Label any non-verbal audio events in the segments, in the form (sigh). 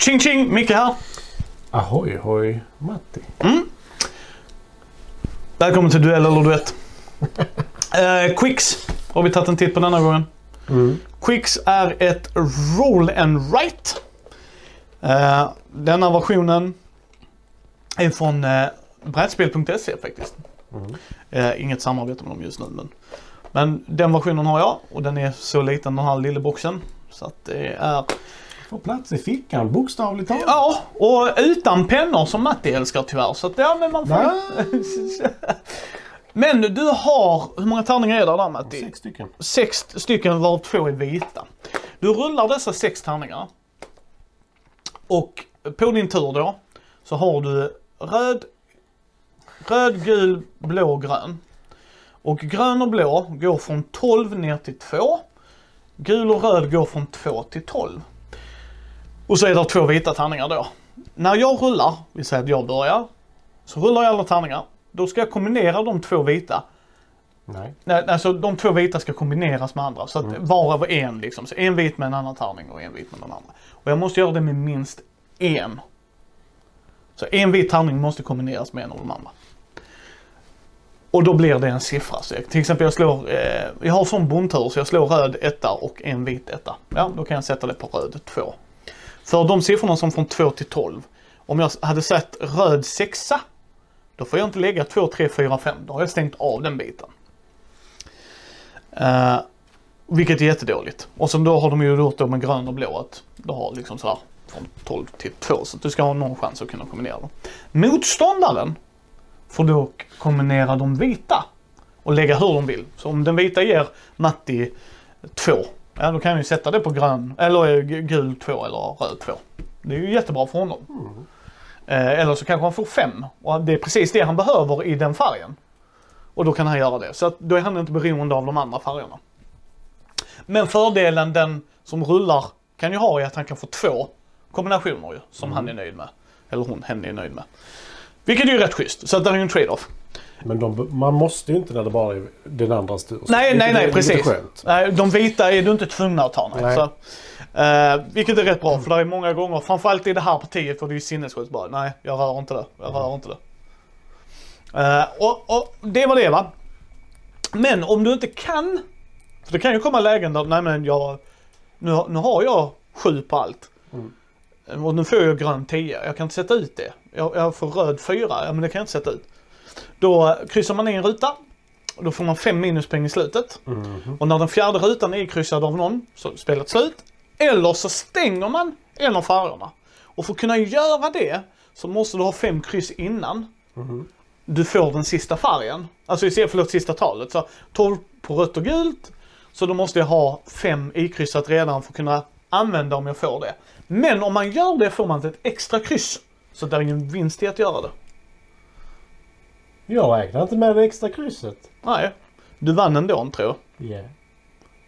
Tjing tjing! Micke här. Ahoy hoj Matti. Välkommen till Duell eller Duett. (laughs) Eh, Quicks har vi tagit en titt på denna gången. Quicks är ett roll and write. Eh, denna versionen är från eh, brädspel.se faktiskt. Eh, inget samarbete med dem just nu men. Men den versionen har jag och den är så liten den här lilla boxen. Så att det är Får plats i fickan bokstavligt talat. Ja, och utan pennor som Matti älskar tyvärr. Så att, ja, men man får... (laughs) Men du har, hur många tärningar är det där Matti? Sex stycken. Sex stycken varav två är vita. Du rullar dessa sex tärningar. Och på din tur då så har du röd, röd, gul, blå, grön. Och grön och blå går från 12 ner till 2. Gul och röd går från 2 till 12. Och så är det två vita tärningar då. När jag rullar, vi säger att jag börjar, så rullar jag alla tärningar. Då ska jag kombinera de två vita Nej. Nej, alltså de två vita ska kombineras med andra. Så att var över en liksom. Så en vit med en annan tärning och en vit med den andra. Och jag måste göra det med minst en. Så en vit tärning måste kombineras med en av de andra. Och då blir det en siffra. Så jag, till exempel jag slår, eh, jag har sån bondtur så jag slår röd etta och en vit etta. Ja, då kan jag sätta det på röd 2. För de siffrorna som från 2 till 12. Om jag hade sett röd sexa. Då får jag inte lägga 2, 3, 4, 5. Då har jag stängt av den biten. Uh, vilket är jättedåligt. Och som då har de ju gjort då med grön och blå att du har liksom så här från 12 till 2 så att du ska ha någon chans att kunna kombinera dem. Motståndaren får då kombinera de vita och lägga hur de vill. Så om den vita ger Matti 2, ja då kan ju sätta det på grön eller eh, gul 2 eller röd 2. Det är ju jättebra för honom. Eh, eller så kanske han får 5 och det är precis det han behöver i den färgen. Och då kan han göra det. Så att då är han inte beroende av de andra färgerna. Men fördelen den som rullar kan ju ha är att han kan få två kombinationer ju, som han är nöjd med. Eller hon, hen är nöjd med. Vilket är ju rätt schysst. Så att det är ju en trade-off. Men de, man måste ju inte när det bara är den andras tur. Nej, nej, nej, precis. Skönt. Nej, de vita är du inte tvungna att ta. Nej. Nej. Så, eh, vilket är rätt bra, för det är många gånger, framförallt i det här partiet, för det är ju sinnessjukt bara. Nej, jag rör inte det. Jag rör inte det. Eh, och, och det var det va. Men om du inte kan, för det kan ju komma lägen där, nej men jag, nu, nu har jag sju på allt. Och nu får jag grön 10, jag kan inte sätta ut det. Jag, jag får röd 4, ja men det kan jag inte sätta ut. Då kryssar man i en ruta. Och då får man fem minuspoäng i slutet. Och när den fjärde rutan är kryssad av någon så är spelet slut. Eller så stänger man en av färgerna. Och för att kunna göra det så måste du ha fem kryss innan du får den sista färgen. Alltså istället för sista talet. Så 12 på rött och gult. Så då måste jag ha fem ikryssat redan för att kunna använda om jag får det. Men om man gör det får man ett extra kryss. Så det är ingen vinst i att göra det. Jag räknar inte med det extra krysset. Nej, du vann ändå tror jag. Yeah.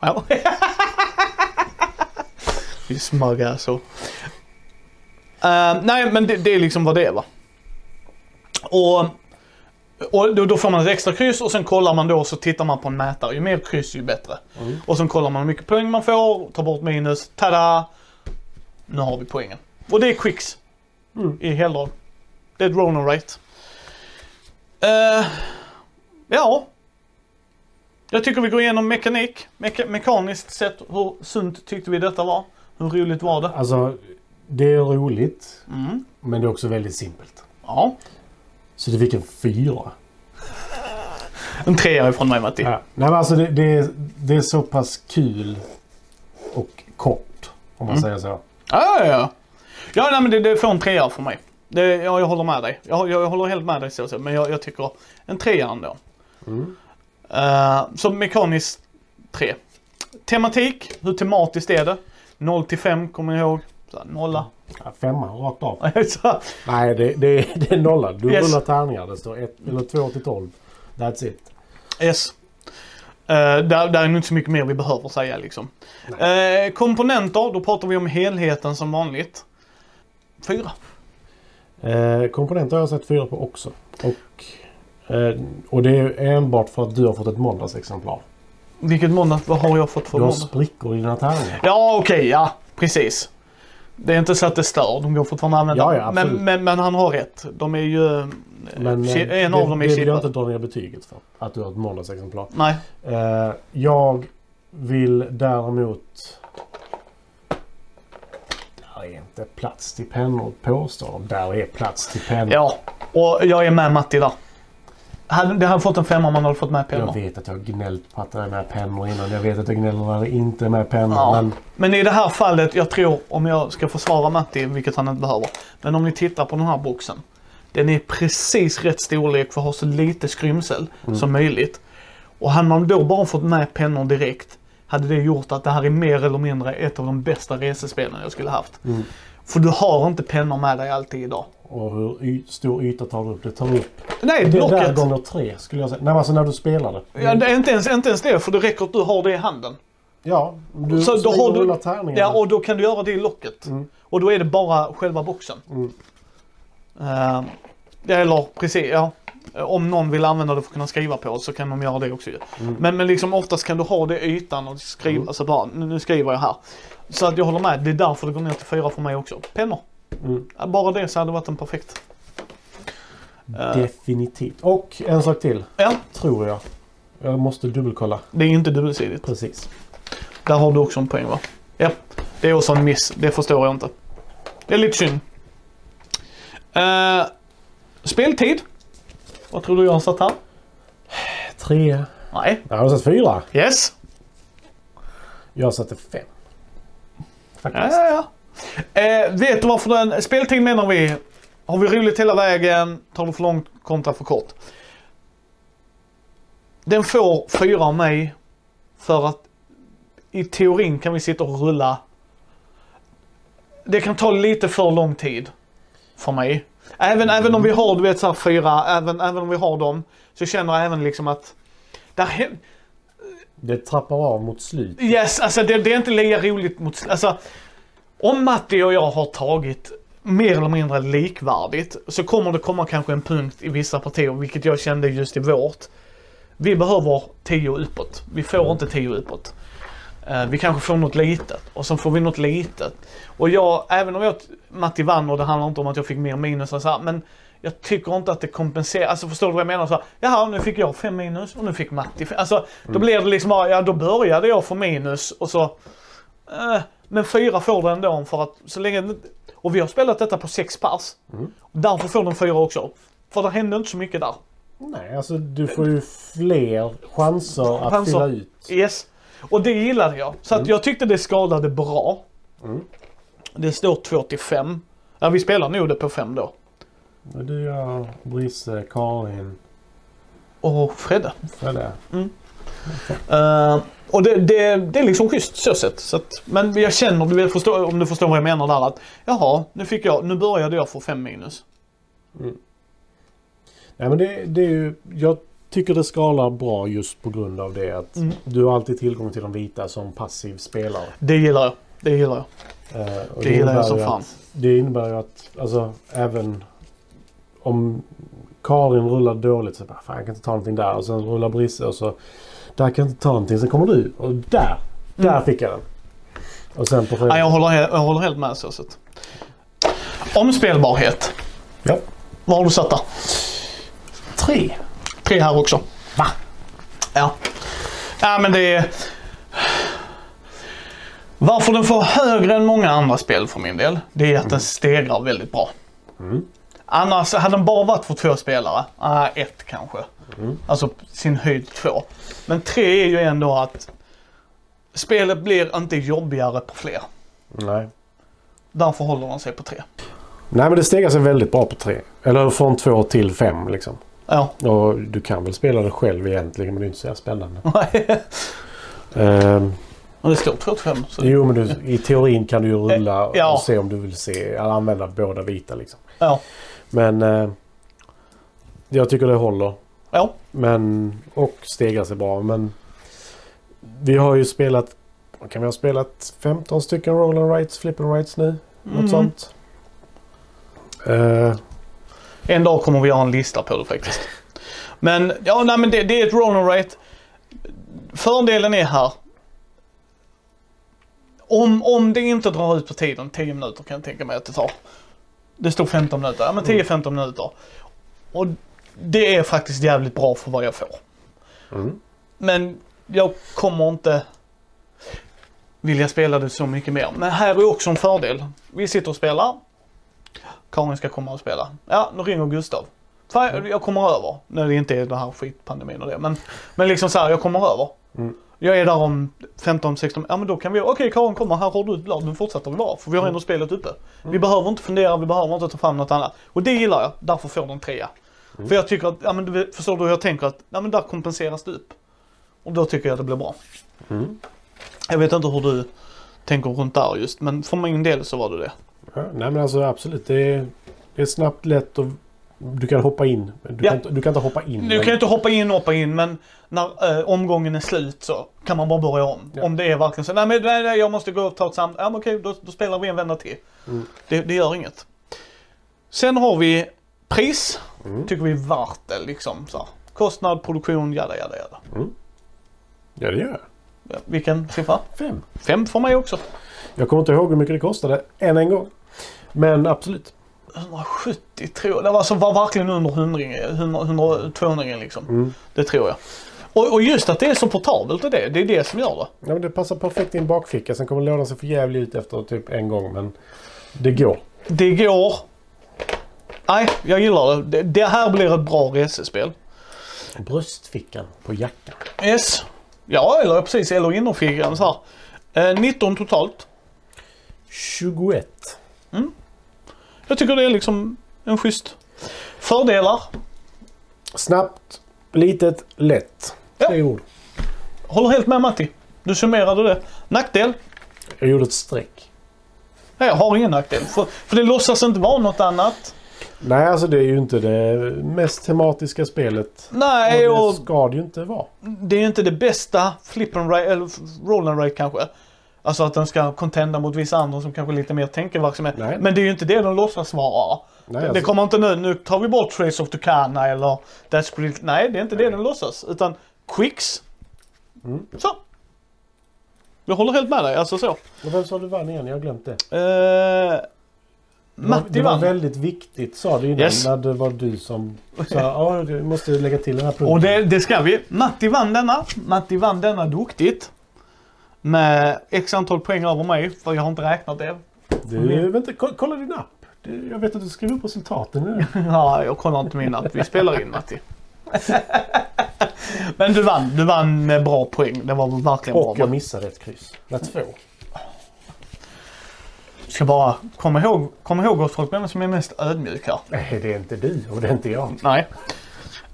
Ja. (laughs) Vi smög så. Uh, nej men det, det är liksom vad det är va. Och, och då, då får man ett extra kryss och sen kollar man då och så tittar man på en mätare. Ju mer kryss ju bättre. Och sen kollar man hur mycket poäng man får, tar bort minus, tada! Nu har vi poängen. Och det är quicks. I heldrag. Det är ett roll and rate. Eh, ja. Jag tycker vi går igenom mekanik. Meka- mekaniskt sett, hur sunt tyckte vi detta var? Hur roligt var det? Alltså, det är roligt. Mm. Men det är också väldigt simpelt. Ja. Så du fick en fyra. En trea ifrån mig Matti. Ja. Nej men alltså det, det, är, det är så pass kul och kort. Om man säger så. Ja, ja, ja. Ja, nej, men det, det får en trea för mig. Det, ja, jag håller med dig. Jag, jag håller helt med dig så sett, men jag, jag tycker en trea ändå. Eh, så mekaniskt tre. Tematik, hur tematiskt är det? 0 till 5 kommer jag ihåg. Så här, nolla. Ja, femma rakt av. (laughs) så, Nej, det, det, det är nolla. Du Yes. rullar tärningar. Det står ett, eller 2 till 12. That's it. yes. Uh, där, där är nog inte så mycket mer vi behöver säga liksom. Eh, komponenter, då pratar vi om helheten som vanligt. Fyra. Eh, komponenter har jag sett fyra på också. Och, eh, och det är enbart för att du har fått ett måndagsexemplar. Vilket måndag, vad har jag fått för Du har måndag? sprickor i dina tärningar. Ja, okej, ja. Precis. Det är inte så att det stör, de går fortfarande att använda. Ja, ja, men, men, men han har rätt. De är ju... Men eh, en det, av dem är det vill jag inte dra ner betyget för. Att du har ett måndagsexemplar. Nej. Jag vill däremot... Där är inte plats till pennor påstår de. Där är plats till pennor. Ja, och jag är med Matti där. Det hade fått en femma om man hade fått med Jag pennor. vet att jag har gnällt på att det är med pennor innan. Jag vet att jag gnäller när det inte är med pennor. Ja. Men Men i det här fallet, jag tror om jag ska försvara Matti, vilket han inte behöver. Men om ni tittar på den här boxen. Den är precis rätt storlek för att ha så lite skrymsel som möjligt. Och hade man då bara fått med pennor direkt hade det gjort att det här är mer eller mindre ett av de bästa resespelen jag skulle haft. Mm. För du har inte pennor med dig alltid idag. och hur y- stor yta tar du upp? Det tar upp... Nej, Det där blocket. gånger tre skulle jag säga. Nej, alltså när du spelar det. Ja, det är inte ens, inte ens det, för det räcker att du har det i handen. Ja, du Så då har du- tärningar. Ja, och då kan du göra det i locket. Mm. Och då är det bara själva boxen. Mm. Uh, eller precis, ja. Om någon vill använda det för att kunna skriva på så kan de göra det också ju. Mm. Men, men liksom oftast kan du ha det i ytan och skriva, Mm. alltså bara, nu skriver jag här. Så att jag håller med, det är därför det går ner till fyra för mig också. Pennor. Mm. Bara det så hade det varit en perfekt. Eh, Definitivt. Och en sak till, Ja, tror jag. Jag måste dubbelkolla. det är inte dubbelsidigt. Precis. Där har du också en poäng va? Ja, det är också en miss. Det förstår jag inte. Det är lite synd. Uh, speltid. Vad tror du jag har satt här? Tre. Nej. Jag har satt fyra. Yes. Jag satte fem. Ja, Faktiskt. ja, ja. Eh, vet du varför den... Speltid menar vi. Har vi roligt hela vägen? Tar det för långt kontra för kort? Den får fyra av mig. För att i teorin kan vi sitta och rulla. Det kan ta lite för lång tid. För mig. Även, även om vi har du vet så här fyra, även, även om vi har dem. Så känner jag även liksom att. Där, Det trappar av mot slut. Yes, alltså det, det är inte lika roligt mot... Alltså, om Matti och jag har tagit mer eller mindre likvärdigt så kommer det komma kanske en punkt i vissa partier, vilket jag kände just i vårt. Vi behöver 10 uppåt. Vi får inte 10 uppåt. Eh, vi kanske får något litet och sen får vi något litet. Och jag, även om jag, Matti vann och det handlar inte om att jag fick mer minus och så här, men jag tycker inte att det kompenserar. Alltså förstår du vad jag menar? Så här, Jaha, nu fick jag fem minus och nu fick Matti fem. Alltså då blir det liksom bara, ja då började jag få minus och så. Eh, men fyra får den ändå för att så länge... Och vi har spelat detta på sex pass. Mm. Därför får den fyra också. För det hände inte så mycket där. Nej, alltså du får ju fler chanser att Chanser. fylla ut. Yes. Och det gillade jag. Så att Mm. jag tyckte det skadade bra. Mm. Det står 2 till 5. Ja, vi spelar nog det på 5 då. Du, jag, Brisse, Karin, Och Fredde. Fredde. Eh, och det, det, det är liksom schysst så sett. Så att, men jag känner, du förstå, om du förstår vad jag menar där att jaha, nu fick jag, nu började jag få 5 minus. Nej, men det, det är ju... Jag tycker det skalar bra just på grund av det att Mm. du har alltid tillgång till de vita som passiv spelare. Det gillar jag. Det gillar jag. Eh, och Det gillar jag som fan. Att, det innebär ju att alltså även om Karin rullar dåligt så bara, fan jag kan inte ta någonting där. Och sen rullar Brisse och så där kan jag inte ta någonting. Sen kommer du och där, där Mm. fick jag den. Och sen på Ja, jag, håller, jag håller helt med så sett. Omspelbarhet. Ja. Vad har du satt där? Tre. Tre här också. Va? Ja. Ja men det är... Varför den får högre än många andra spel för min del, det är att den stegrar väldigt bra. Mm. Annars, hade den bara varit för två spelare, ah, ett kanske. Mm. Alltså sin höjd två. Men tre är ju ändå att spelet blir inte jobbigare på fler. Nej. Därför håller den sig på tre. Nej men det stegar sig väldigt bra på tre. Eller från två till fem liksom. Ja. Och du kan väl spela det själv egentligen men det är inte så spännande. (laughs) Nej. Och det står 2 till 5. Så. jo men du, i teorin kan du ju (laughs) rulla Ja. och se om du vill se, använda båda vita liksom. Ja. Men eh, jag tycker det håller. Ja. Men, och stegar sig bra. Men vi har ju spelat, kan vi ha spelat 15 stycken roll and rights, flip and rights nu? Något Mm. sånt. Eh, En dag kommer vi ha en lista på det faktiskt. Men, ja, nej men det, det är ett roll rate. Fördelen är här. Om, om det inte drar ut på tiden, 10 minuter kan jag tänka mig att det tar. Det står 15 minuter, ja men 10-15 minuter. Och det är faktiskt jävligt bra för vad jag får. Mm. Men jag kommer inte vilja spela det så mycket mer. Men här är också en fördel. Vi sitter och spelar. Karin ska komma och spela. Ja, nu ringer Gustav. Fan, Jag kommer över. När det inte är den här skitpandemin och det. Men, men liksom så här, jag kommer över. Mm. Jag är där om 15-16, ja men då kan vi, okej Karin kommer, här har du ett blad, nu fortsätter vi bara. För vi har ändå spelet uppe. Vi behöver inte fundera, vi behöver inte ta fram något annat. Och det gillar jag, därför får den trea. För jag tycker att, ja men du förstår du hur jag tänker att, ja men där kompenseras det upp. Och då tycker jag det blir bra. Mm. Jag vet inte hur du tänker runt där just, men för min del så var det det. Ja, nej men alltså absolut. Det är, det är snabbt, lätt och du kan hoppa in. Du, Ja. kan, inte, du kan inte hoppa in. Du men- kan inte hoppa in och hoppa in, men när eh, omgången är slut så kan man bara börja om. Ja. Om det är verkligen så, nej men nej, nej, jag måste gå och ta ett samtal. Ja men okej, då, då spelar vi en vända till. Mm. Det, det gör inget. Sen har vi pris. Mm. Tycker vi är värt det liksom. Så. Kostnad, produktion, jada jada jada. Ja det gör jag. Ja, Vilken siffra? Fem. Fem för mig också. Jag kommer inte ihåg hur mycket det kostade än en gång. Men absolut. 170 tror jag. Det var, alltså, var verkligen under 100, 100, 100 200 liksom. Mm. Det tror jag. Och, och just att det är så portabelt och det, det är det som gör det. Ja, men det passar perfekt i en bakficka. Sen kommer lådan se för jävligt ut efter typ en gång. Men det går. Det går. Nej, jag gillar det. det. Det här blir ett bra resespel. Bröstfickan på jackan. Yes. Ja, eller precis. Eller innerfickan så här. Eh, 19 totalt. 21. Jag tycker det är liksom en schysst. Fördelar. Snabbt, litet, lätt. Ja. Tre ord. Håller helt med Matti. Du summerade det. Nackdel? Jag gjorde ett streck. Nej, jag har ingen nackdel. För, för det låtsas inte vara något annat. Nej, alltså det är ju inte det mest tematiska spelet. Nej, och och det ska det ju inte vara. det är inte det bästa flip and rate, eller roll and rate kanske. Alltså att den ska contenda mot vissa andra som kanske lite mer tänker verksamhet. Nej. Men det är ju inte det de låtsas vara. Nej, Det alltså, kommer inte nu, nu tar vi bort Trace of Tucana eller Pretty... Nej, det är inte det den låtsas. Utan Quicks. Mm. Så. Jag håller helt med dig, alltså så. Och vem sa du vann igen? Jag har glömt det. Uh, Det var, Matti det var vann. väldigt viktigt sa du innan Yes. när det var du som sa ja, du måste lägga till den här punkten. Och det, det ska vi. Matti vann denna. Matti vann denna duktigt. Med x antal poäng över mig, för jag har inte räknat det. Du, vänta, ko- kolla din app. Jag vet att du skriver upp resultaten nu. (laughs) Ja, jag kollar inte min app. Vi spelar in Matti. (laughs) Men du vann. Du vann med bra poäng. Det var verkligen Och bra. jag missade ett kryss. Det två. ska bara komma ihåg, komma ihåg oss folk, vem som är mest ödmjuk här. Nej, det är inte du och det är inte jag. Nej.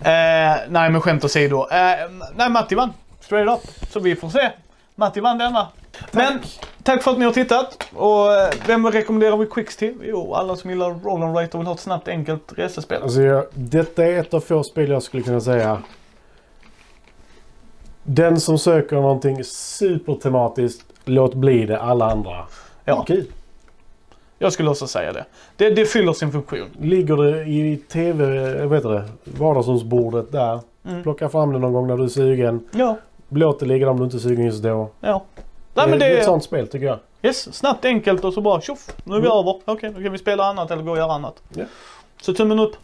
Eh, nej men skämt åsido. Eh, nej Matti vann. Straight up. Så vi får se. Matti vann denna. Men tack för att ni har tittat. Och eh, vem rekommenderar vi Quicks till? Jo, alla som gillar roll and rate och vill ha ett snabbt enkelt resespel. Alltså, jag, detta är ett av få spel jag skulle kunna säga. Den som söker någonting supertematiskt, låt bli det alla andra. Ja. Okej. Jag skulle också säga det. Det, det fyller sin funktion. Ligger det i TV, vad heter det, vardagsrumsbordet där. Mm. Plocka fram det någon gång när du är sugen. Ja, Låt det ligga om du inte är sugen just då. ja. Nej, det, men det är ett det, sånt spel tycker jag. yes, snabbt, enkelt och så bara tjoff, nu är vi Mm. över. Okej, då kan vi spela annat eller gå och göra annat. Ja. Så tummen upp.